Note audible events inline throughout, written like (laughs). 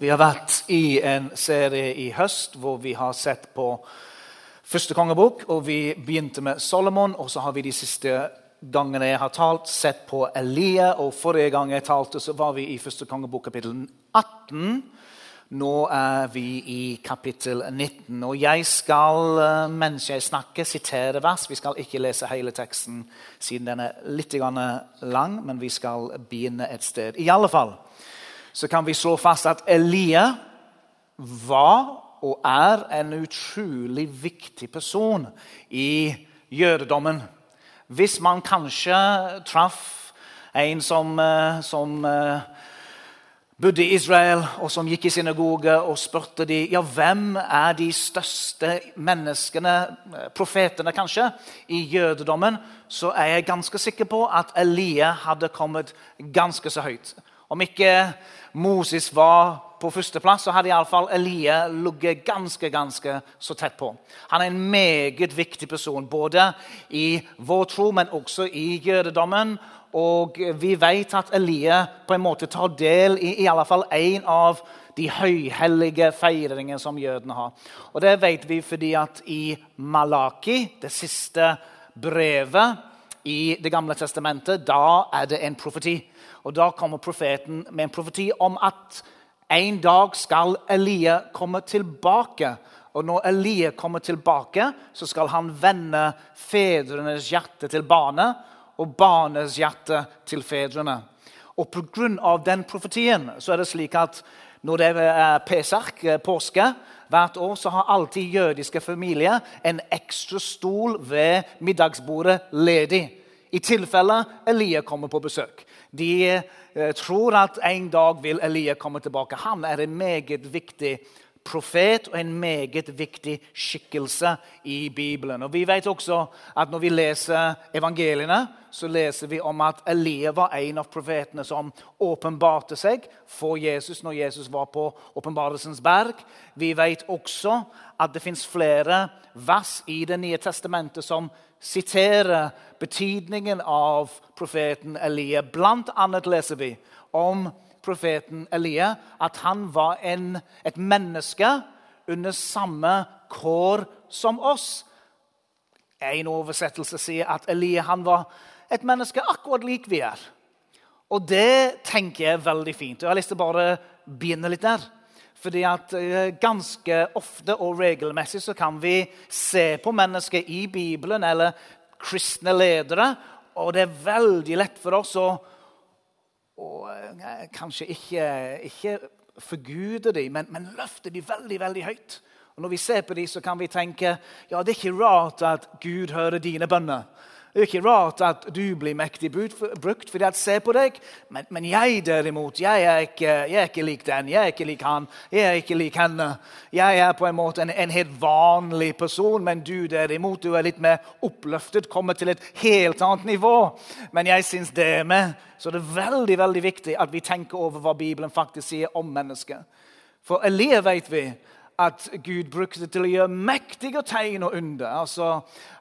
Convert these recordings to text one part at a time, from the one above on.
Vi har vært i en serie i høst hvor vi har sett på første kongebok. og Vi begynte med Solomon, og så har vi de siste gangene jeg har talt, sett på Elia. og Forrige gang jeg talte, så var vi i første kongebok kapittel 18. Nå er vi i kapittel 19. Og jeg skal, eh, mens jeg snakker, sitere vers. Vi skal ikke lese hele teksten siden den er litt lang, men vi skal begynne et sted. I alle fall så kan vi slå fast at Elia var og er en utrolig viktig person i jødedommen. Hvis man kanskje traff en som, eh, som eh, bodde i Israel, og som gikk i synagoge og spurte de, ja, hvem er de største menneskene, eh, profetene kanskje, i jødedommen, så er jeg ganske sikker på at Elia hadde kommet ganske så høyt. Om ikke Moses var på førsteplass, så hadde iallfall Elie ligget ganske ganske så tett på. Han er en meget viktig person, både i vår tro, men også i jødedommen. Og vi vet at Elie på en måte tar del i i alle fall en av de høyhellige feiringene som jødene har. Og Det vet vi fordi at i Malaki, det siste brevet i Det gamle testamentet, da er det en profeti. Og Da kommer profeten med en profeti om at en dag skal Elia komme tilbake. Og når Elia kommer tilbake, så skal han vende fedrenes hjerte til barnet og barnets hjerte til fedrene. Og Pga. den profetien så er det slik at når det er Pesach, påske, hvert år så har alltid jødiske familier en ekstra stol ved middagsbordet ledig. I tilfelle Elia kommer på besøk. De eh, tror at en dag vil Elia komme tilbake. Han er en meget viktig profet og en meget viktig skikkelse i Bibelen. Og Vi vet også at når vi leser evangeliene, så leser vi om at Elia var en av profetene som åpenbarte seg for Jesus når Jesus var på åpenbarelsens berg. Vi vet også at det fins flere vers i Det nye testamentet som siterer betydningen av profeten Elia. Blant annet leser vi om profeten Elia at han var en, et menneske under samme kår som oss. En oversettelse sier at Elia var et menneske akkurat lik vi er. Og det tenker jeg er veldig fint. Jeg har lyst til å bare begynne litt der. Fordi at eh, Ganske ofte og regelmessig så kan vi se på mennesker i Bibelen eller kristne ledere, og det er veldig lett for oss å, å eh, kanskje ikke, ikke forguder dem, men, men løfter dem veldig, veldig høyt. Og Når vi ser på dem, så kan vi tenke ja, det er ikke rart at Gud hører dine bønner. Det er ikke rart at du blir mektig brukt, fordi at se på deg. Men, men jeg derimot, jeg er, ikke, jeg er, ikke, lik den, jeg er ikke lik han, jeg er ikke lik henne. Jeg er på en måte en, en helt vanlig person, men du derimot, du er litt mer oppløftet, kommer til et helt annet nivå. Men jeg syns det er med. Så det er veldig veldig viktig at vi tenker over hva Bibelen faktisk sier om mennesket. For Elia vet vi at Gud brukte til å gjøre mektige tegn og under. Altså,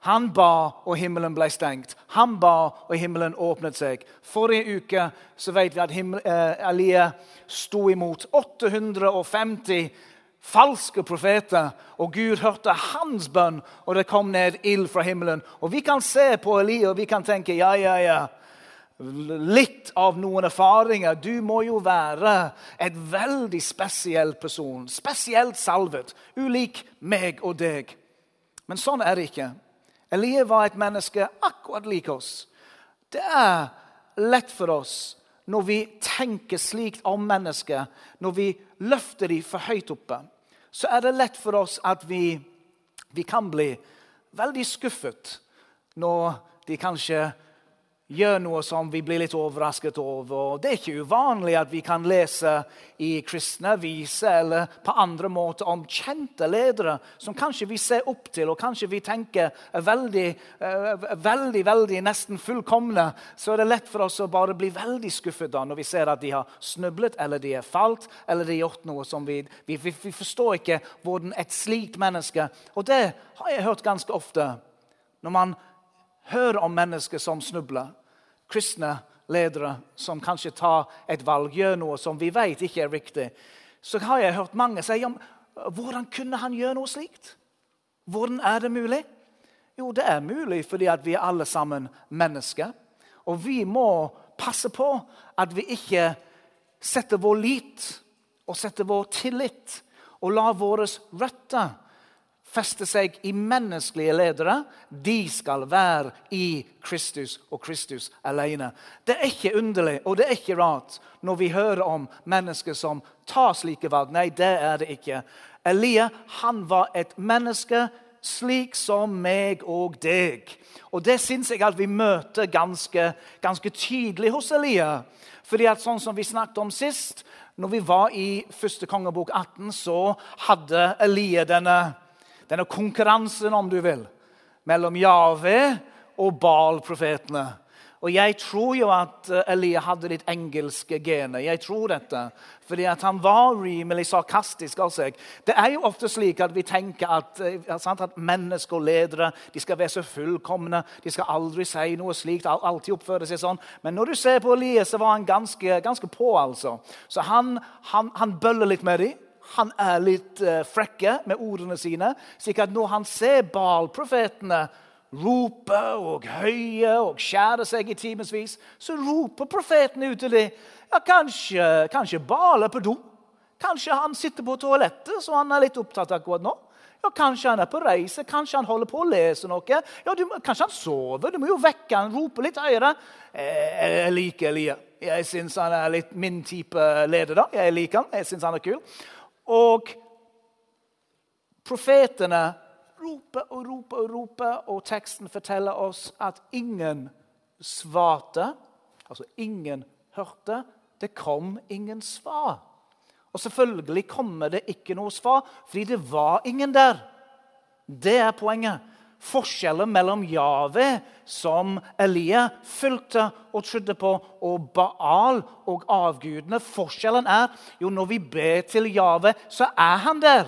han ba, og himmelen ble stengt. Han ba, og himmelen åpnet seg. Forrige uke så vet vi at eh, Elia sto imot 850 falske profeter. Og Gud hørte hans bønn, og det kom ned ild fra himmelen. Og Vi kan se på Elia og vi kan tenke ja, ja, ja litt av noen erfaringer. Du må jo være et veldig spesiell person. Spesielt salvet. Ulik meg og deg. Men sånn er det ikke. Elie var et menneske akkurat lik oss. Det er lett for oss når vi tenker slikt om mennesker, når vi løfter dem for høyt oppe, så er det lett for oss at vi, vi kan bli veldig skuffet når de kanskje gjør noe som vi blir litt overrasket over. Det er ikke uvanlig at vi kan lese i kristne aviser eller på andre måter om kjente ledere som kanskje vi ser opp til og kanskje vi tenker er veldig, eh, veldig, veldig nesten fullkomne. Så er det lett for oss å bare bli veldig skuffet da når vi ser at de har snublet eller de har falt eller de har gjort noe som vi, vi, vi, forstår ikke hvordan et slikt menneske Og det har jeg hørt ganske ofte. Når man hører om mennesker som snubler, kristne ledere som kanskje tar et valg, gjør noe som vi vet ikke er riktig, så har jeg hørt mange si om hvordan kunne han gjøre noe slikt? Hvordan er det mulig? Jo, det er mulig fordi vi er alle sammen mennesker. Og vi må passe på at vi ikke setter vår lit og setter vår tillit og lar våre røtter feste seg i menneskelige ledere. De skal være i Kristus og Kristus alene. Det er ikke underlig og det er ikke rart når vi hører om mennesker som tar slike valg. Nei, det er det ikke. Elia han var et menneske slik som meg og deg. Og Det syns jeg at vi møter ganske, ganske tydelig hos Elia. Fordi at sånn som vi snakket om sist, når vi var i første kongebok 18, så hadde Elia denne denne konkurransen, om du vil, mellom Jave og Baal-profetene. Og Jeg tror jo at eh, Elia hadde litt engelske gener. Jeg tror dette, fordi at Han var rimelig sarkastisk av seg. Det er jo ofte slik at vi tenker at, eh, at mennesker og ledere de skal være så fullkomne. De skal aldri si noe slikt, alltid oppføre seg sånn. Men når du ser på Elia, så var han ganske, ganske på. altså. Så han, han, han bøller litt med dem han er litt uh, frekke med ordene sine. slik at når han ser Baal-profetene rope og høye og skjære seg i timevis, så roper profeten ut til dem ja, kanskje, kanskje Baal er på do. Kanskje han sitter på toalettet, så han er litt opptatt akkurat nå. Ja, Kanskje han er på reise, kanskje han holder på å lese noe. Ja, du, Kanskje han sover. Du må jo vekke han, rope litt høyere. Jeg, jeg liker Elia. Jeg syns han er litt min type leder. da. Jeg liker han, jeg synes han er kul. Og profetene roper og roper og roper, og teksten forteller oss at ingen svarte. Altså ingen hørte. Det kom ingen svar. Og selvfølgelig kommer det ikke noe svar, fordi det var ingen der. Det er poenget forskjellen mellom Jave, som Elia fulgte og trodde på, og Baal og avgudene. Forskjellen er jo når vi ber til Jave, så er han der.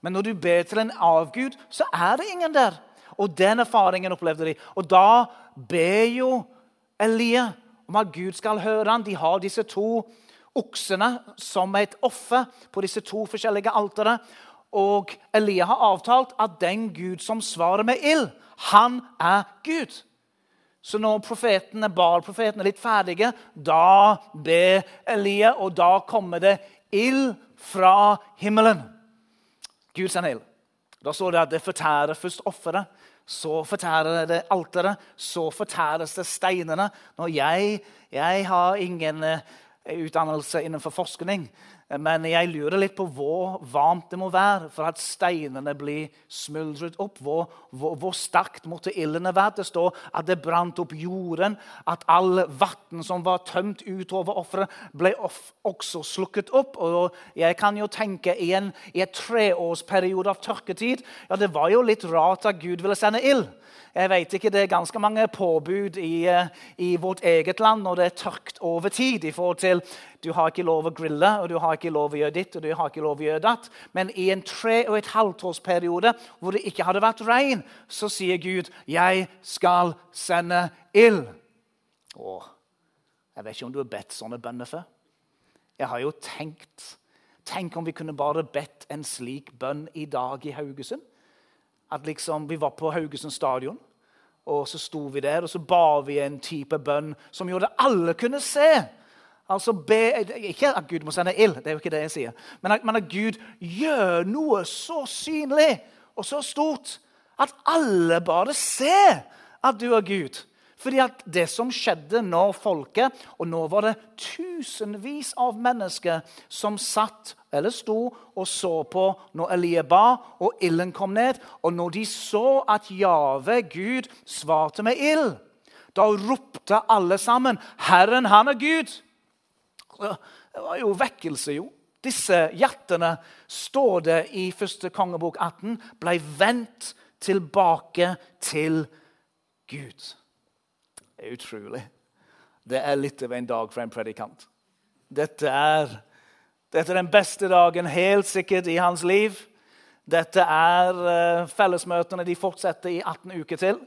Men når du ber til en avgud, så er det ingen der. Og den erfaringen opplevde de. Og da ber jo Elia om at Gud skal høre han. De har disse to oksene som et offer på disse to forskjellige altere. Og Elia har avtalt at den Gud som svarer med ild, han er Gud. Så når profetene, Baal-profetene er litt ferdige, da ber Elia, og da kommer det ild fra himmelen. Gud sender ild. Da står det at det fortærer først offeret, så fortærer det alteret, så fortæres det steinene. Når jeg, jeg har ingen eh, utdannelse innenfor forskning, men jeg lurer litt på hvor varmt det må være for at steinene blir smuldret opp. Hvor, hvor, hvor sterkt måtte ildene være? Det står at det brant opp jorden. At all vann som var tømt utover offeret, ble også slukket opp. Og jeg kan jo tenke i en, i en treårsperiode av tørketid ja, Det var jo litt rart at Gud ville sende ild. Jeg vet ikke, Det er ganske mange påbud i, eh, i, vårt eget land når det er tørkt over tid. i forhold til Du har ikke lov å grille, og du har ikke lov å gjøre ditt og du har ikke lov å gjøre datt. Men i en tre og et halvt årsperiode hvor det ikke hadde vært regn, så sier Gud 'Jeg skal sende ild'. Åh, jeg vet ikke om du har bedt sånne bønner før. Jeg har jo tenkt Tenk om vi kunne bare bedt en slik bønn i dag i Haugesund. At liksom, Vi var på Haugesund stadion, og så sto vi der og så ba vi en type bønn som gjorde at alle kunne se. Altså be, Ikke at Gud må sende ild, det er jo ikke det jeg sier. Men at, men at Gud gjør noe så synlig og så stort at alle bare ser at du er Gud. Fordi at det som skjedde når folket Og nå var det tusenvis av mennesker som satt eller sto og så på når Elie ba, og ilden kom ned. Og når de så at Jave, Gud, svarte med ild, Da ropte alle sammen 'Herren, han er Gud'. Det var jo vekkelse, jo. Disse hjertene, står det i første kongebok 18, ble vendt tilbake til Gud. Det er utrolig. Det er litt av en dag for en predikant. Dette er, dette er den beste dagen helt sikkert i hans liv. Dette er uh, fellesmøtene de fortsetter i 18 uker til.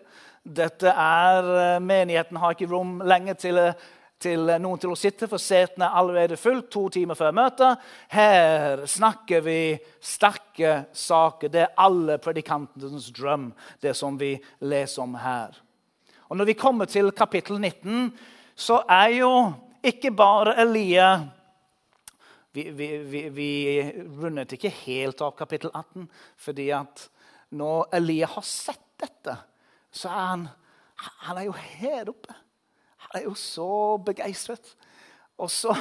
Dette er uh, Menigheten har ikke rom lenger til, til noen til å sitte, for setene er allerede fullt to timer før møtet. Her snakker vi sterke saker. Det er alle predikantenes drøm, det som vi leser om her. Og Når vi kommer til kapittel 19, så er jo ikke bare Elia vi, vi, vi, vi, rundet ikke helt av kapittel 18. fordi at når Elia har sett dette, så er han, han er jo her oppe. Er jo så begeistret. Og så,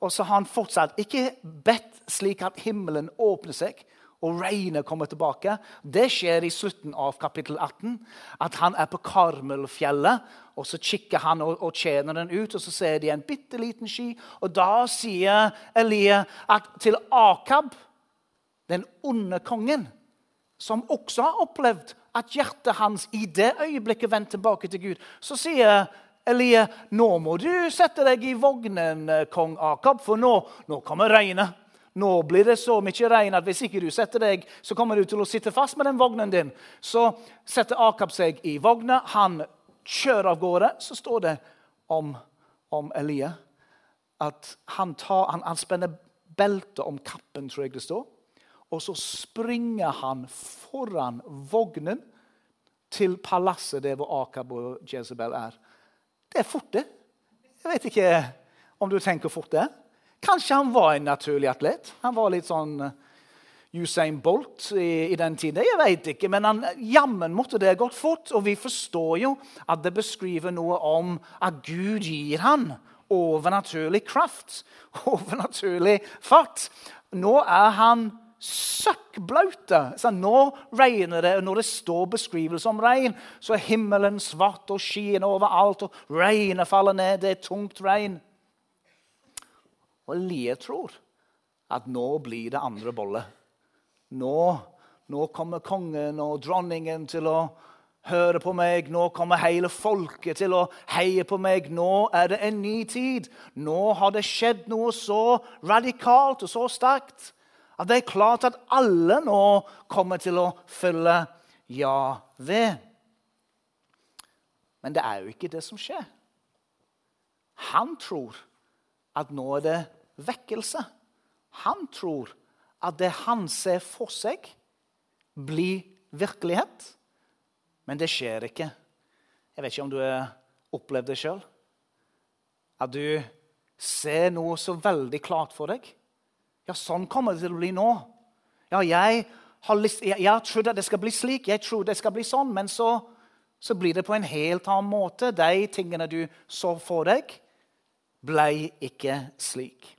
og så har han fortsatt ikke bedt slik at himmelen åpner seg og regnet kommer tilbake. Det skjer i slutten av kapittel 18. At han er på Karmelfjellet, og så kikker han og, og tjener den ut, og så ser de en bitte liten sky. Og da sier Elie at til Akab, den onde kongen, som også har opplevd at hjertet hans i det øyeblikket vendte tilbake til Gud, så sier Elie nå må du sette deg i vognen, kong Akab, for nå, nå kommer regnet. Nå blir det så mye regn at hvis ikke du setter deg, så kommer du til å sitte fast med den vognen din. Så setter Akab seg i vogna. Han kjører av gårde. Så står det om, om Elia at han, tar, han, han spenner beltet om kappen, tror jeg det står. Og så springer han foran vognen til palasset der hvor Akab og Jezebel er. Det er fort, det. Jeg vet ikke om du tenker fort det. Kanskje han var en naturlig atlet. Han var litt sånn eh, Usain Bolt i, i den tiden. Jeg vet ikke, men han, jammen måtte det gått fort. Og vi forstår jo at det beskriver noe om at Gud gir han overnaturlig kraft. (laughs) Overnaturlig fart. Nå er han søkkblaute. Nå regner det, og når det står beskrivelse om regn, så er himmelen svart og skyen overalt, og regnet faller ned. Det er tungt regn. Og Lie tror at nå blir det andre bolle. Nå, nå kommer kongen og dronningen til å høre på meg. Nå kommer hele folket til å heie på meg. Nå er det en ny tid. Nå har det skjedd noe så radikalt og så sterkt at det er klart at alle nå kommer til å følge ja ved. Men det er jo ikke det som skjer. Han tror at nå er det vekkelse. Han tror at det han ser for seg, blir virkelighet. Men det skjer ikke. Jeg vet ikke om du har opplevd det sjøl. At du ser noe så veldig klart for deg. Ja, sånn kommer det til å bli nå. Ja, jeg har, lyst, jeg, jeg trodd at det skal bli slik, jeg tror det skal bli sånn, men så, så blir det på en helt annen måte. De tingene du så for deg, ble ikke slik.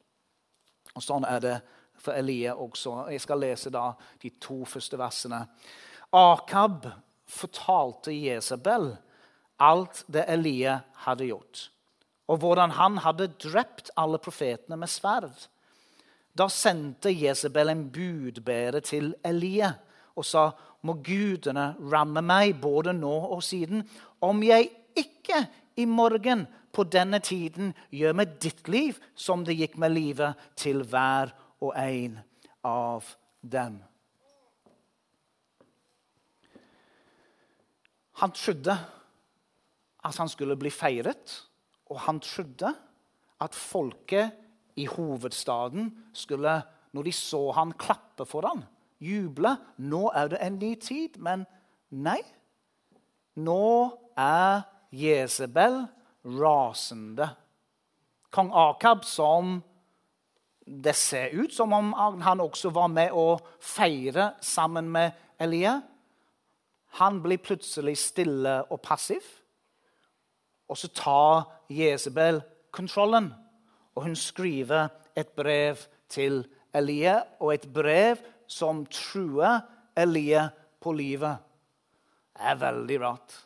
Og Sånn er det for Elia også. Jeg skal lese da de to første versene. Akab fortalte Jesabel alt det Elia hadde gjort, og hvordan han hadde drept alle profetene med sverd. Da sendte Jesabel en budbærer til Elie og sa, må gudene ramme meg både nå og siden, om jeg ikke i morgen på denne tiden gjør med ditt liv som det gikk med livet til hver og en av dem. Han trodde at han skulle bli feiret, og han trodde at folket i hovedstaden skulle, når de så han klappe for ham, juble. Nå er det en ny tid. Men nei. Nå er Jesebel rasende. Kong Akab, som det ser ut som om han også var med å feire sammen med Elia, han blir plutselig stille og passiv. Og så tar Jesebel kontrollen, og hun skriver et brev til Elie, og et brev som truer Elie på livet. Det er veldig rart.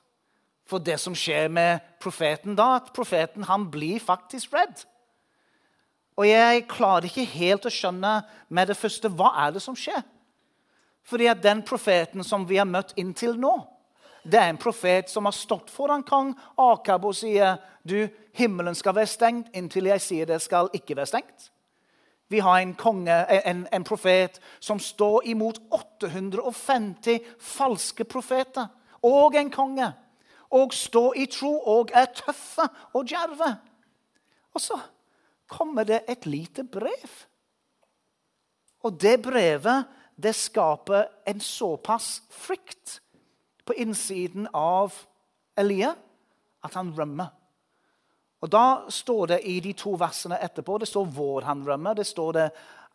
for det som skjer med profeten da, at profeten han blir faktisk redd. Og jeg klarer ikke helt å skjønne med det første hva er det som skjer. Fordi at den profeten som vi har møtt inntil nå, det er en profet som har stått foran kong Akab og sier du, himmelen skal være stengt inntil jeg sier det skal ikke være stengt. Vi har en, konge, en, en profet som står imot 850 falske profeter. Og en konge. Og står i tro og er tøffe og djerve. Og så kommer det et lite brev. Og det brevet det skaper en såpass frykt på innsiden av Elia at han rømmer. Og Da står det i de to versene etterpå det står hvor han rømmer. Det står det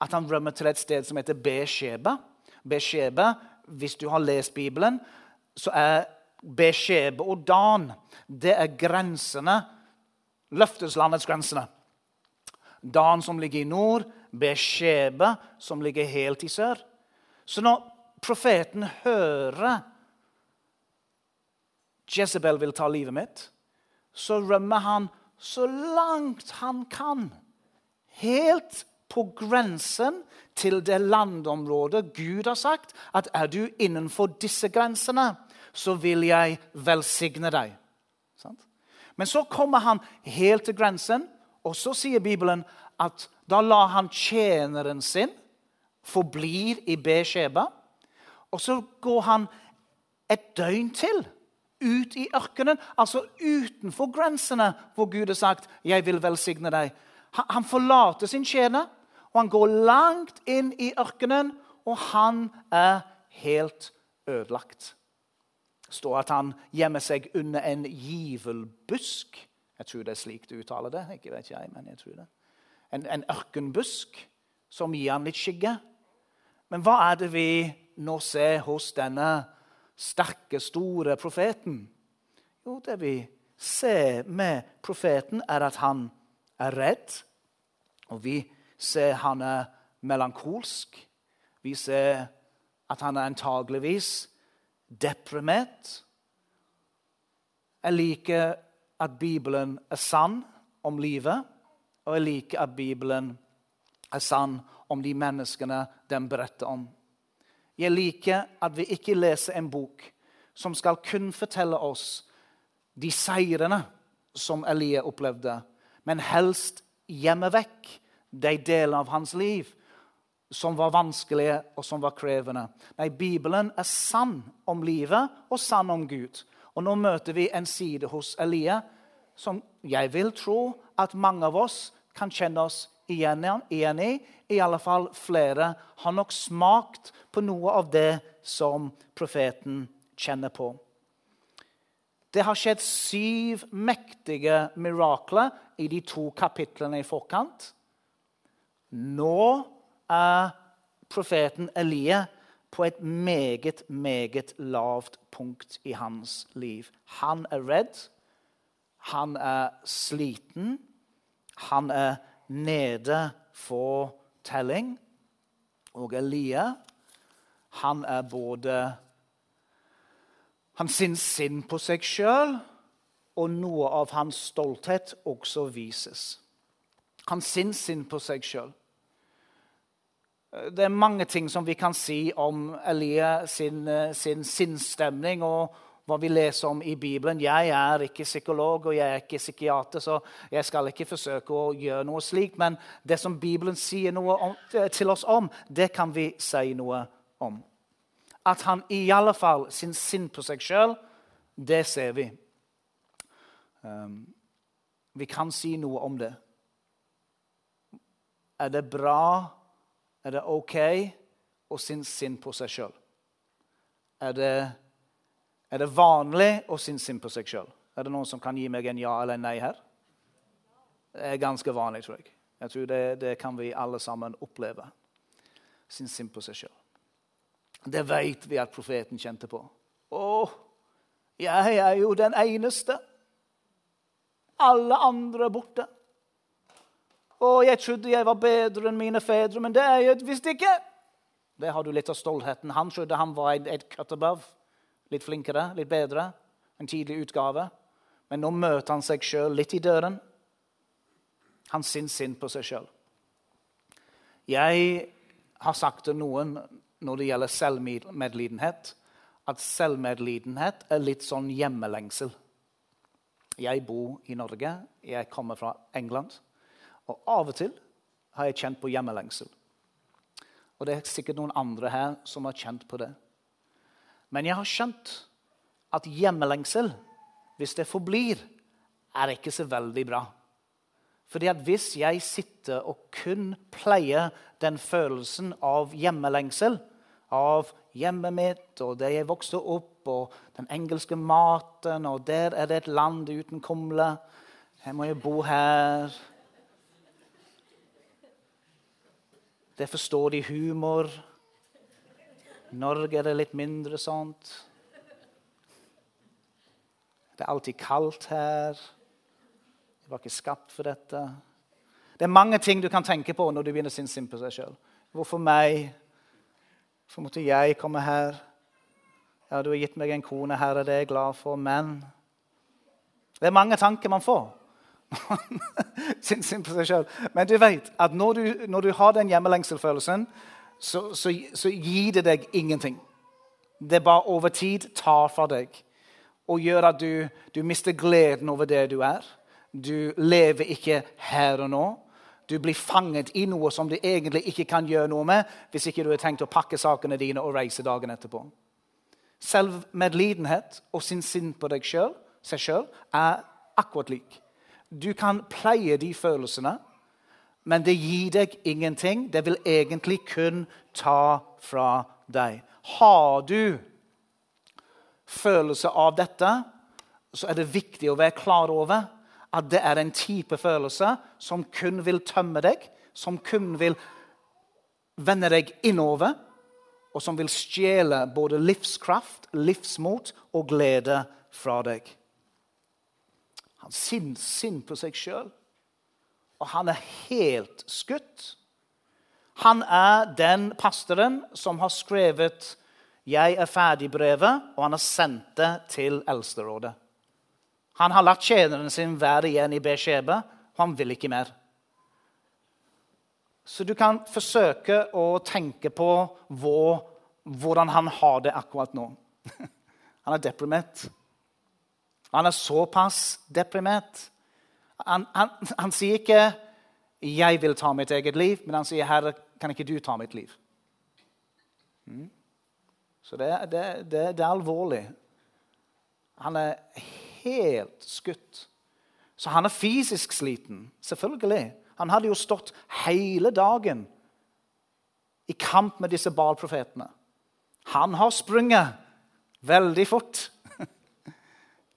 at han rømmer til et sted som heter Besheba. Besheba, hvis du har lest Bibelen, så er Besheba og Dan det er grensene, løfteslandets grensene. Dan som ligger i nord, Besheba som ligger helt i sør. Så når profeten hører Jezebel vil ta livet mitt, så rømmer han så langt han kan. Helt på grensen til det landområdet Gud har sagt at er du innenfor disse grensene, så vil jeg velsigne deg. Men så kommer han helt til grensen, og så sier Bibelen at da lar han tjeneren sin forblir i Beskjeba. Og så går han et døgn til ut i ørkenen, altså utenfor grensene hvor Gud har sagt 'Jeg vil velsigne deg'. Han forlater sin tjener, og han går langt inn i ørkenen, og han er helt ødelagt. Det står at han gjemmer seg under en givelbusk. Jeg tror det er slik du uttaler det. Ikke vet jeg, men jeg tror det. En, en ørkenbusk som gir han litt skygge. Men hva er det vi nå ser hos denne sterke, store profeten? Jo, det vi ser med profeten, er at han er redd. Og vi ser han er melankolsk. Vi ser at han er antageligvis deprimert. Jeg liker at Bibelen er sann om livet, og jeg liker at Bibelen er sann om de menneskene den beretter om. Jeg liker at vi ikke leser en bok som skal kun fortelle oss de seirene som Elie opplevde, men helst gjemme vekk de delene av hans liv som var vanskelige og som var krevende. Nei, Bibelen er sann om livet og sann om Gud. Og nå møter vi en side hos Elie som jeg vil tro at mange av oss kan kjenne oss igjen i. I alle fall flere har nok smakt på noe av det som profeten kjenner på. Det har skjedd syv mektige mirakler i de to kapitlene i forkant. Nå er profeten Elie på et meget, meget lavt punkt i hans liv. Han er redd. Han er sliten. Han er nede for telling. Og Elia, han er både Han syns synd på seg sjøl, og noe av hans stolthet også vises. Han syns synd på seg sjøl. Det er mange ting som vi kan si om Elia sin, sin sinnsstemning. og hva vi leser om i Bibelen. Jeg er ikke psykolog og jeg er ikke psykiater, så jeg skal ikke forsøke å gjøre noe slikt. Men det som Bibelen sier noe om, til oss om, det kan vi si noe om. At han i alle fall sin sinn på seg sjøl, det ser vi. Um, vi kan si noe om det. Er det bra, er det OK å sin sinn på seg sjøl? Er det er det vanlig å synes synd på seg sjøl? Er det noen som kan gi meg en ja eller en nei her? Det er ganske vanlig, tror jeg. Jeg tror det, det kan vi alle sammen oppleve. Synes synd på seg sjøl. Det vet vi at profeten kjente på. Å, jeg er jo den eneste. Alle andre er borte. Å, jeg trodde jeg var bedre enn mine fedre, men det er jeg visst ikke. Det har du litt av stoltheten. Han trodde han var et cut above. Litt flinkere, litt bedre. en tidlig utgave. Men nå møter han seg sjøl litt i døren. Han syns synd på seg sjøl. Jeg har sagt til noen når det gjelder selvmedlidenhet, at selvmedlidenhet er litt sånn hjemmelengsel. Jeg bor i Norge, jeg kommer fra England. Og av og til har jeg kjent på hjemmelengsel. Og det er sikkert noen andre her som har kjent på det. Men jeg har skjønt at hjemmelengsel, hvis det forblir, er ikke så veldig bra. Fordi at Hvis jeg sitter og kun pleier den følelsen av hjemmelengsel, av hjemmet mitt og der jeg vokste opp, og den engelske maten, og der er det et land uten kumle Her må jeg bo her. Det forstår de humor. Norge er det litt mindre sånt. Det er alltid kaldt her. Jeg var ikke skapt for dette. Det er mange ting du kan tenke på når du begynner å synes på seg sjøl. Hvorfor meg? Hvorfor måtte jeg komme her? Ja, du har gitt meg en kone, her er det jeg er glad for, men Det er mange tanker man får. (laughs) synd på seg sjøl. Men du vet at når du, når du har den hjemmelengselfølelsen, så, så, så gir det deg ingenting. Det bare over tid tar fra deg og gjør at du, du mister gleden over det du er. Du lever ikke her og nå. Du blir fanget i noe som du egentlig ikke kan gjøre noe med hvis ikke du har tenkt å pakke sakene dine og reise dagen etterpå. Selvmedlidenhet og sin sinn på deg selv, seg sjøl er akkurat lik. Du kan pleie de følelsene, men det gir deg ingenting. Det vil egentlig kun ta fra deg. Har du følelse av dette, så er det viktig å være klar over at det er en type følelse som kun vil tømme deg, som kun vil vende deg innover, og som vil stjele både livskraft, livsmot og glede fra deg. Han sinner sin på seg sjøl, og han er helt skutt. Han er den pastoren som har skrevet 'Jeg er ferdig'-brevet, og han har sendt det til Eldsterådet. Han har latt tjeneren sin være igjen i Beskjebe, og han vil ikke mer. Så du kan forsøke å tenke på hvor, hvordan han har det akkurat nå. (laughs) Han er deprimert. Han er såpass deprimert. Han, han, han, sier ikke 'jeg vil ta mitt eget liv', men han sier 'Herre, kan ikke du ta mitt liv'? Mm. Så det, det, det, det er alvorlig. Han er helt skutt. Så han er fysisk sliten. Selvfølgelig. Han hadde jo stått hele dagen i kamp med disse balprofetene. Han har sprunget veldig fort (laughs)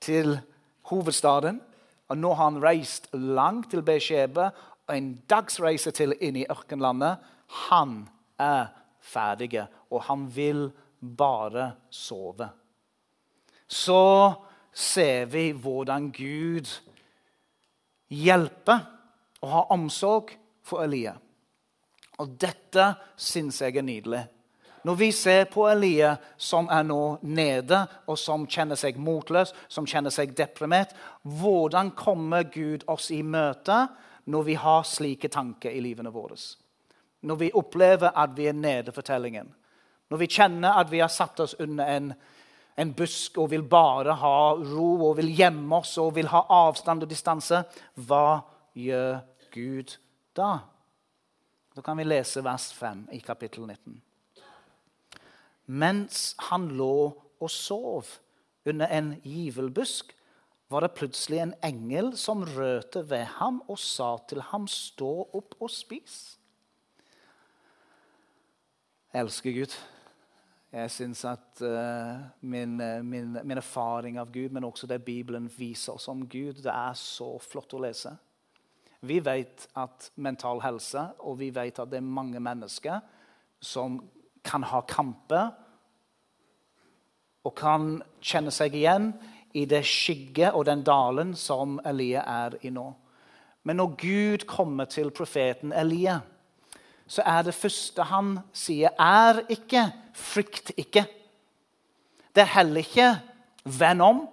til hovedstaden. Og nå har han reist langt til Beskjebe og en dagsreise til inn i ørkenlandet. Han er ferdig, og han vil bare sove. Så ser vi hvordan Gud hjelper og har omsorg for Elia. Og dette syns jeg er nydelig. Når vi ser på Elia som er nå nede, og som kjenner seg motløs, som kjenner seg deprimert, hvordan kommer Gud oss i møte når vi har slike tanker i livene våre? Når vi opplever at vi er nede for tellingen. Når vi kjenner at vi har satt oss under en en busk og vil bare ha ro og vil gjemme oss og vil ha avstand og distanse, hva gjør Gud da? Da kan vi lese vers 5 i kapittel 19. Mens han lå og sov under en givelbusk, var det plutselig en engel som rørte ved ham og sa til ham, 'Stå opp og spis'. Elsker Gud. Jeg syns at uh, min, eh, min, min, erfaring av Gud, men også det Bibelen viser oss om Gud, det er så flott å lese. Vi vet at mental helse, og vi vet at det er mange mennesker som kan ha kamper og kan kjenne seg igjen i det skygget og den dalen som Elia er i nå. Men når Gud kommer til profeten Elia så er det første han sier, er ikke 'frykt ikke'. Det er heller ikke 'venn om'.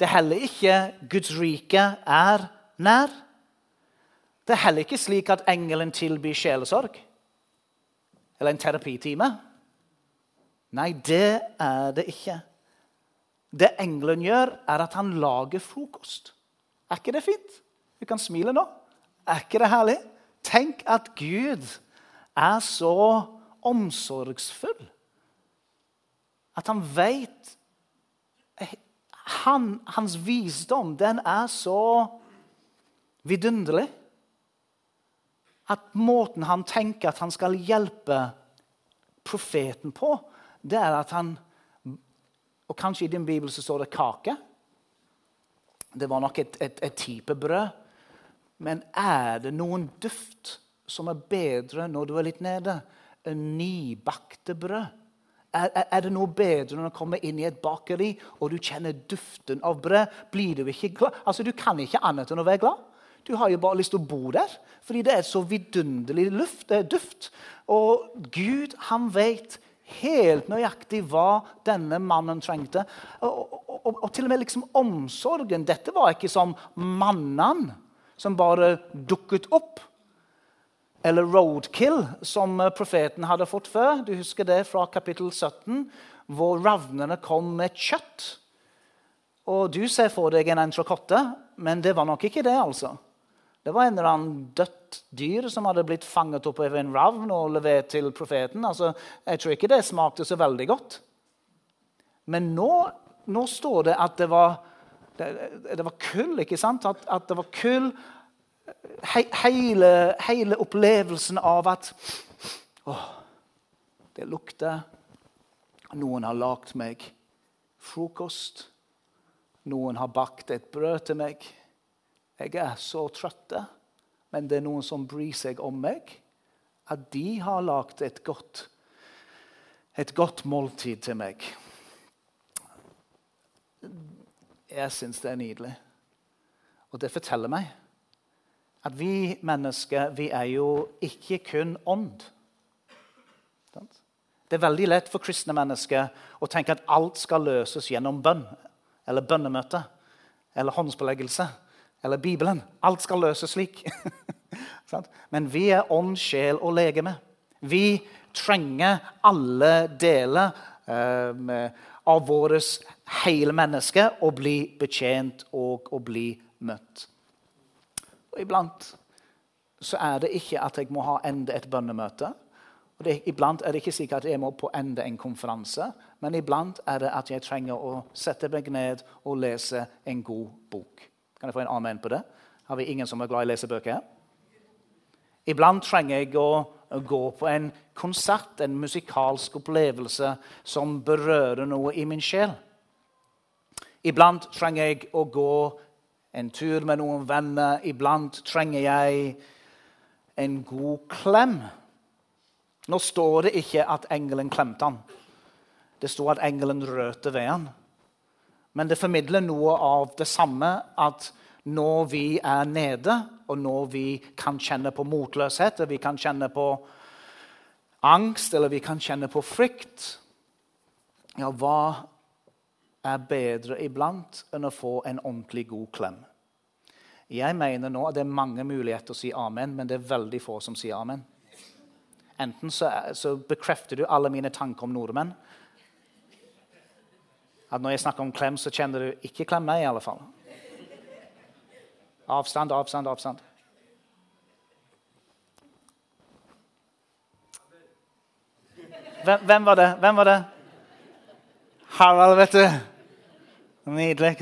Det er heller ikke Guds rike er nær. Det er heller ikke slik at engelen tilbyr sjelesorg eller en terapitime. Nei, det er det ikke. Det engelen gjør, er at han lager frokost. Er ikke det fint? Du kan smile nå. Er ikke det herlig? Tenk at Gud er så omsorgsfull. At han vet han, Hans visdom, den er så vidunderlig. At måten han tenker at han skal hjelpe profeten på, det er at han Og kanskje i din bibel så står det kake. Det var nok et, et, et type brød. Men er det noen duft som er bedre når du er litt nede, enn nybakte brød? Er, er, er, det noe bedre når du kommer inn i et bakeri og du kjenner duften av brød? Blir du ikke glad? Altså, Du kan ikke annet enn å være glad. Du har jo bare lyst til å bo der, fordi det er så vidunderlig luft, duft. Og Gud, han vet helt nøyaktig hva denne mannen trengte. Og, og, og, og til og med liksom omsorgen. Dette var ikke som mannen som bare dukket opp. Eller roadkill, som profeten hadde fått før. Du husker det fra kapittel 17, hvor ravnene kom med kjøtt. Og du ser for deg en entrecôte, men det var nok ikke det. altså. Det var en eller annen dødt dyr som hadde blitt fanget opp av en ravn og levert til profeten. Altså, jeg tror ikke det smakte så veldig godt. Men nå, nå står det at det var, det, det var kull. ikke sant? At, at det var kull. He, hele, hele, opplevelsen av at Å, det lukter Noen har lagd meg frokost. Noen har bakt et brød til meg. Jeg er så trøtt, men det er noen som bryr seg om meg. At de har lagd et godt, et godt måltid til meg. Jeg syns det er nydelig. Og det forteller meg at vi mennesker vi er jo ikke kun ånd. Det er veldig lett for kristne mennesker å tenke at alt skal løses gjennom bønn eller bønnemøte eller håndspåleggelse eller Bibelen. Alt skal løses slik. (laughs) Men vi er ånd, sjel og legeme. Vi trenger alle deler um, av vårt hele menneske å bli betjent og å bli møtt. Og Iblant så er det ikke at jeg må ha enda et bønnemøte. Og det, iblant er det ikke sikkert at jeg må på enda en konferanse, men iblant er det at jeg trenger å sette meg ned og lese en god bok. Kan jeg få en amen på det? Har vi ingen som er glad i å lese bøker? Iblant trenger jeg å gå på en konsert, en musikalsk opplevelse som berører noe i min sjel. Iblant trenger jeg å gå en tur med noen venner. Iblant trenger jeg en god klem. Nå står det ikke at engelen klemte han. Det står at engelen rørte ved han. Men det formidler noe av det samme at når vi er nede, og når vi kan kjenne på motløshet, eller vi kan kjenne på angst, eller vi kan kjenne på frykt Ja, hva er bedre iblant enn å få en ordentlig god klem? Jeg mener nå at det er mange muligheter å si amen, men det er veldig få som sier amen. Enten så, så bekrefter du alle mine tanker om nordmenn, at når jeg snakker om klem, så kjenner du ikke klem meg, i alle fall. Avstand, avstand, avstand. Hvem, hvem var det? Hvem var det? Harald, vet du. Nydelig.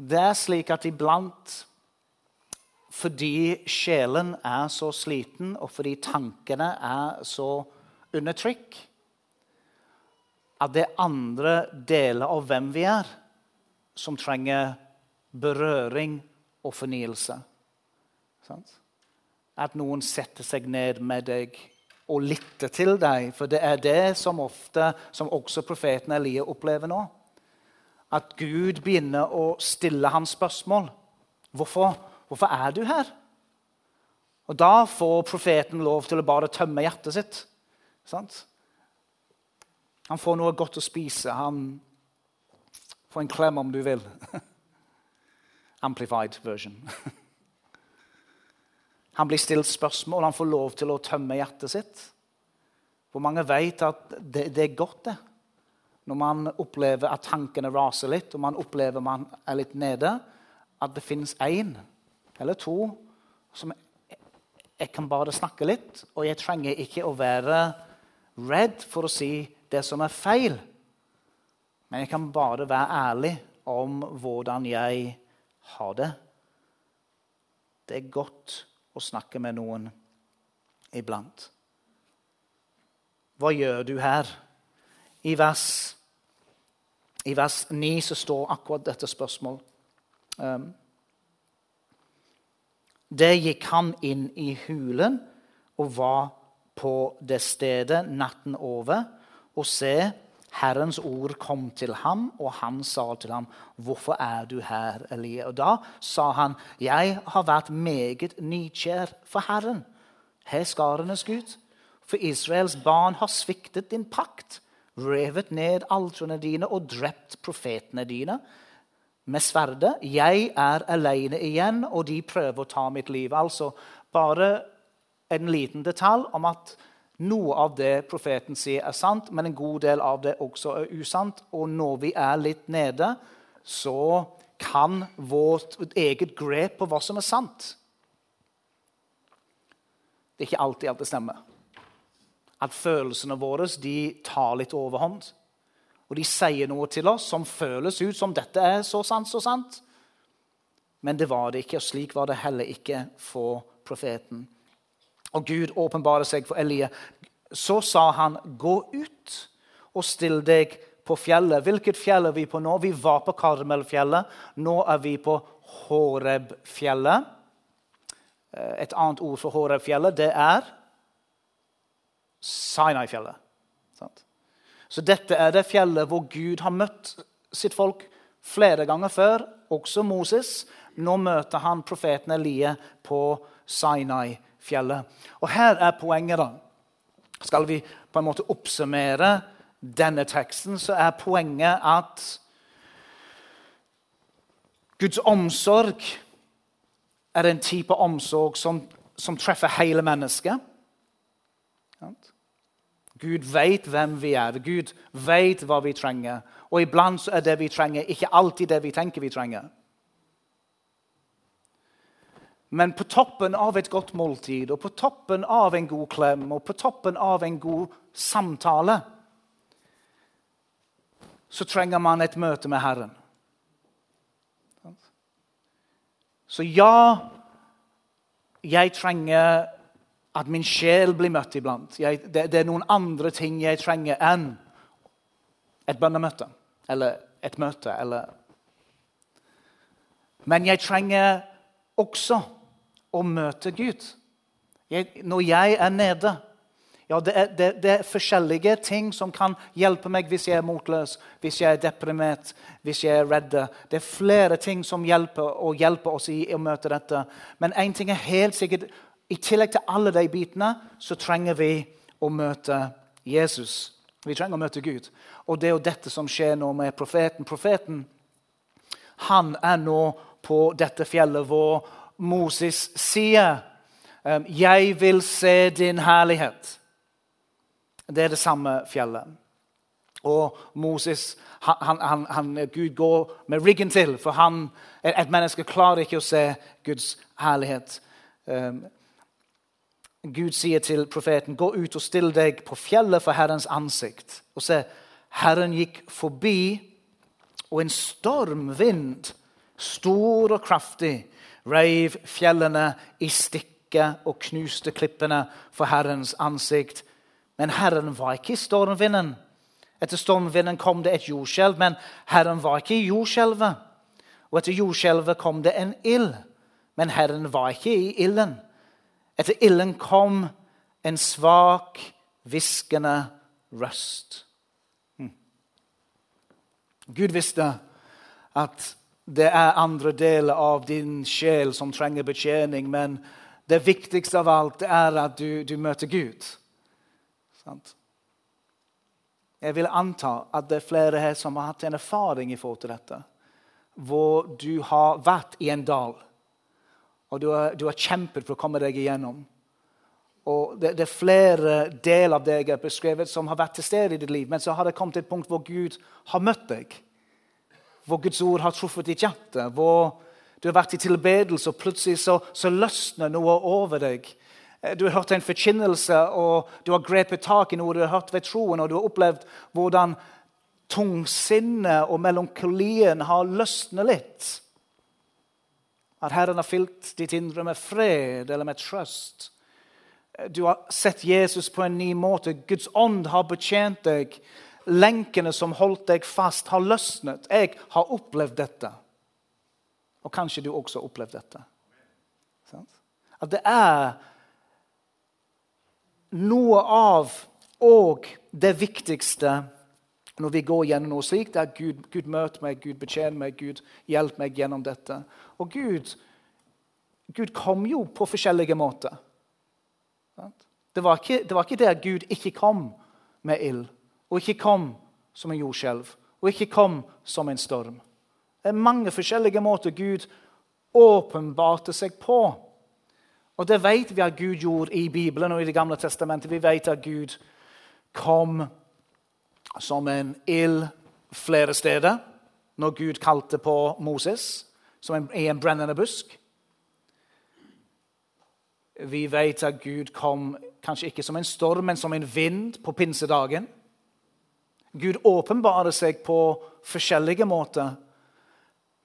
Det er slik at iblant fordi sjelen er så sliten, og fordi tankene er så under trykk, at det er andre deler av hvem vi er, som trenger berøring og fornyelse. At noen setter seg ned med deg og lytter til deg. For det er det som ofte, som også profeten Elia opplever nå. At Gud begynner å stille hans spørsmål. Hvorfor? Hvorfor er du her? Og Da får profeten lov til å bare tømme hjertet sitt. Sant? Han får noe godt å spise. Han får en klem om du vil. (laughs) Amplified version. (laughs) Han blir stilt spørsmål, han får lov til å tømme hjertet sitt. Hvor mange vet at det, det er godt, det? Når man opplever at tankene raser litt, og man opplever man er litt nede, at det finnes én eller to som jeg kan bare snakke litt, og jeg trenger ikke å være redd for å si det som er feil. Men jeg kan bare være ærlig om hvordan jeg har det. Det er godt å snakke med noen iblant. Hva gjør du her? I vers, i vers 9 så står akkurat dette spørsmålet. Um, det gikk han inn i hulen og var på det stedet natten over. Og se, Herrens ord kom til ham, og han sa til ham, 'Hvorfor er du her, Elie?' Og Da sa han, 'Jeg har vært meget nykjær for Herren, her skarenes Gud.' For Israels barn har sviktet din pakt, revet ned altrene dine og drept profetene dine med sverdet. Jeg er alene igjen, og de prøver å ta mitt liv. Altså bare en liten detalj om at noe av det profeten sier, er sant, men en god del av det også er usant. Og når vi er litt nede, så kan vårt eget grep på hva som er sant Det er ikke alltid alt det stemmer. At følelsene våre de tar litt overhånd. Og de sier noe til oss som føles ut som dette er så sant, så sant. Men det var det ikke, og slik var det heller ikke for profeten og Gud åpenbarer seg for Elie. så sa han, 'Gå ut og still deg på fjellet.' Hvilket fjell er vi på nå? Vi var på Karmelfjellet. Nå er vi på Horebfjellet. Eh, et annet ord for Horebfjellet, det er Sinai-fjellet. Så dette er det fjellet hvor Gud har møtt sitt folk flere ganger før, også Moses. Nå møter han profeten Elie på Sinai-fjellet. Og her er poenget, da. Skal vi på en måte oppsummere denne teksten, så er poenget at Guds omsorg er en type omsorg som, som treffer hele mennesket. Gud vet hvem vi er. Gud vet hva vi trenger. Og iblant er det vi trenger, ikke alltid det vi tenker vi trenger. Men på toppen av et godt måltid og på toppen av en god klem og på toppen av en god samtale så trenger man et møte med Herren. Så ja, jeg trenger at min sjel blir møtt iblant. Jeg, det, det, er noen andre ting jeg trenger enn et bønnemøte eller et møte. Eller. Men jeg trenger også å møte Gud. Jeg, når jeg er nede ja, det er, det, det, er forskjellige ting som kan hjelpe meg hvis jeg er motløs, hvis jeg er deprimert, hvis jeg er redd. Det er flere ting som hjelper, hjelper oss i å møte dette. Men én ting er helt sikkert i tillegg til alle de bitene så trenger vi å møte Jesus. Vi trenger å møte Gud. Og det er jo dette som skjer nå med profeten. Profeten han er nå på dette fjellet hvor Moses sier, ehm, 'Jeg vil se din herlighet'. Det er det samme fjellet. Og Moses, han, han, han, Gud går med ryggen til, for han, et menneske klarer ikke å se Guds herlighet. Gud sier til profeten, 'Gå ut og still deg på fjellet for Herrens ansikt.' Og se, Herren gikk forbi, og en stormvind, stor og kraftig, reiv fjellene i stykker og knuste klippene for Herrens ansikt. Men Herren var ikke i stormvinden. Etter stormvinden kom det et jordskjelv, men Herren var ikke i jordskjelvet. Og etter jordskjelvet kom det en ild, men Herren var ikke i ilden. Etter ilden kom en svak, hviskende røst. Hm. Gud visste at det er andre deler av din sjel som trenger betjening, men det viktigste av alt er at du, du møter Gud. Sant? Jeg vil anta at det er flere her som har hatt en erfaring i forhold til dette. Hvor du har vært i en dal, og du har, du har kjempet for å komme deg igjennom. Og det, det, er flere deler av deg jeg har beskrevet, som har vært til stede i ditt liv. Men så har det kommet til et punkt hvor Gud har møtt deg. Hvor Guds ord har truffet ditt hjerte. Hvor du har vært i tilbedelse, og plutselig så, så løsner noe over deg. Eh, du har hørt en forkynnelse, og du har grepet tak i noe du har hørt ved troen, og du har opplevd hvordan tungsinnet og melankolien har løsnet litt. At Herren har fylt ditt indre med fred eller med trøst. Du har sett Jesus på en ny måte. Guds ånd har betjent deg. Lenkene som holdt deg fast, har løsnet. Jeg har opplevd dette. Og kanskje du også har opplevd dette. At det er noe av og det viktigste når vi går gjennom noe slikt, det er Gud, Gud møter meg, Gud betjener meg, Gud hjelper meg gjennom dette. Og Gud, Gud kom jo på forskjellige måter. Det var, ikke, det var ikke at Gud ikke kom med ild, og ikke kom som en jordskjelv, og ikke kom som en storm. Det er mange forskjellige måter Gud åpenbarte seg på. Og Det vet vi at Gud gjorde i Bibelen og i Det gamle testamentet. Vi vet at Gud kom som en ild flere steder når Gud kalte på Moses, som en, i en brennende busk. Vi vet at Gud kom kanskje ikke som en storm, men som en vind på pinsedagen. Gud åpenbarer seg på forskjellige måter.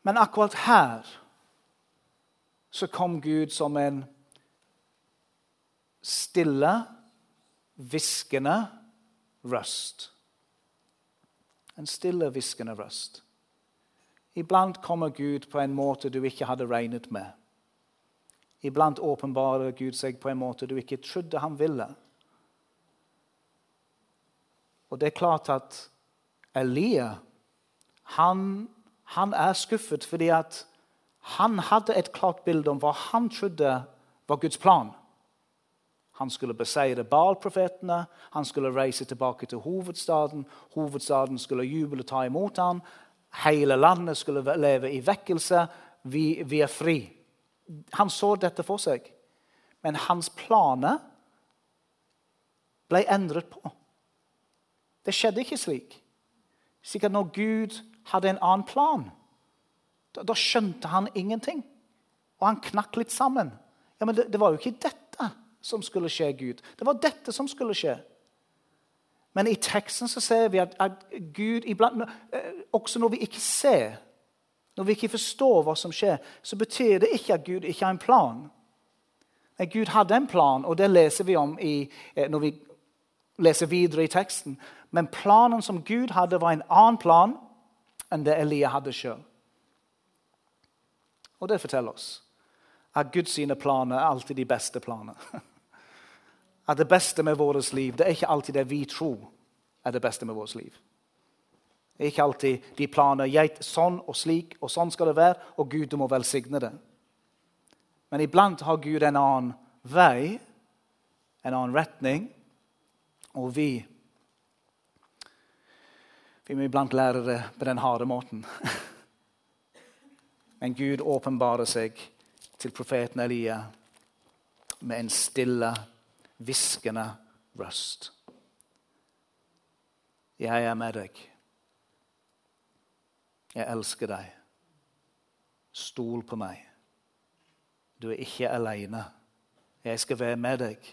Men akkurat her så kom Gud som en stille, hviskende røst. En stille, hviskende røst. Iblant kommer Gud på en måte du ikke hadde regnet med. Iblant åpenbarer Gud seg på en måte du ikke trodde han ville. Og det er klart at Elia han, han er skuffet fordi at han hadde et klart bilde om hva han trodde var Guds plan. Han skulle beseire Baal-profetene, han skulle reise tilbake til hovedstaden. Hovedstaden skulle juble og ta imot ham. Hele landet skulle leve i vekkelse. Vi, vi er fri. Han så dette for seg. Men hans planer ble endret på. Det skjedde ikke slik. Sikkert når Gud hadde en annen plan, da, da skjønte han ingenting. Og han knakk litt sammen. Ja, Men det, det var jo ikke dette som skulle skje, Gud. Det var dette som skulle skje. Men i teksten så ser vi at, at Gud iblant, eh, Også når vi ikke ser når vi ikke forstår hva som skjer, så betyr det ikke at Gud ikke har en plan. Nei, Gud hadde en plan, og det leser vi om i, eh, når vi leser videre i teksten. Men planen som Gud hadde, var en annen plan enn det Elia hadde sjøl. Og det forteller oss at Guds planer er alltid de beste planer. (laughs) At det beste med vårt liv det er ikke alltid det vi tror er det beste med vårt liv. Det er ikke alltid de planer jeg, sånn og slik, og sånn skal det være, og Gud må velsigne det. Men iblant har Gud en annen vei, en annen retning, og vi Vi må iblant lære det på den harde måten. (laughs) Men Gud åpenbarer seg til profeten Elia med en stille, hviskende røst. Jeg er med deg. Jeg elsker deg. Stol på meg. Du er ikke alene. Jeg skal være med deg.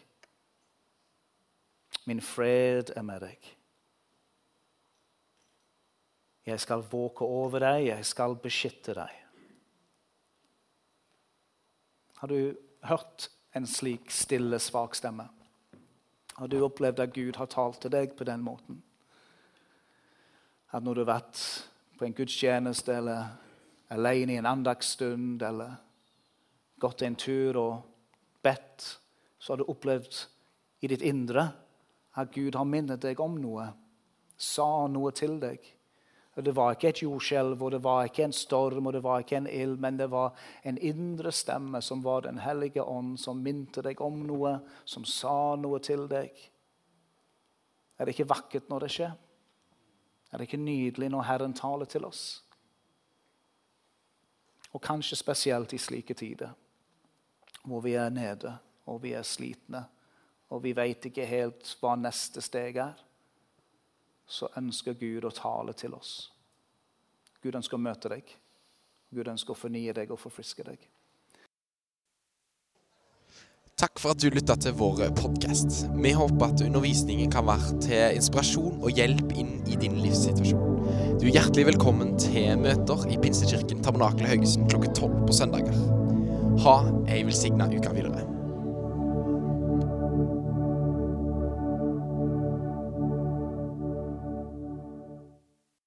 Min fred er med deg. Jeg skal våke over deg, jeg skal beskytte deg. Har du hørt en slik stille, svak stemme? Har du opplevd at Gud har talt til deg på den måten? At når du har vært på en gudstjeneste eller alene i en andagsstund eller gått en tur og bedt, så har du opplevd i ditt indre at Gud har minnet deg om noe, sa noe til deg. Det var ikke et jordskjelv, og det var ikke en storm og det var ikke en ild, men det var en indre stemme som var Den hellige ånd, som minte deg om noe, som sa noe til deg. Er det ikke vakkert når det skjer? Er det ikke nydelig når Herren taler til oss? Og kanskje spesielt i slike tider, hvor vi er nede og vi er slitne, og vi vet ikke helt hva neste steg er, så ønsker Gud å tale til oss. Gud ønsker å møte deg. Gud ønsker å fornye deg og forfriske deg. Takk for at du lytta til vår podkast. Vi håper at undervisningen kan være til inspirasjon og hjelp inn i din livssituasjon. Du er hjertelig velkommen til møter i Pinsekirken Tabernakel Haugesund klokka tolv på søndager. Ha ei velsigna uke videre.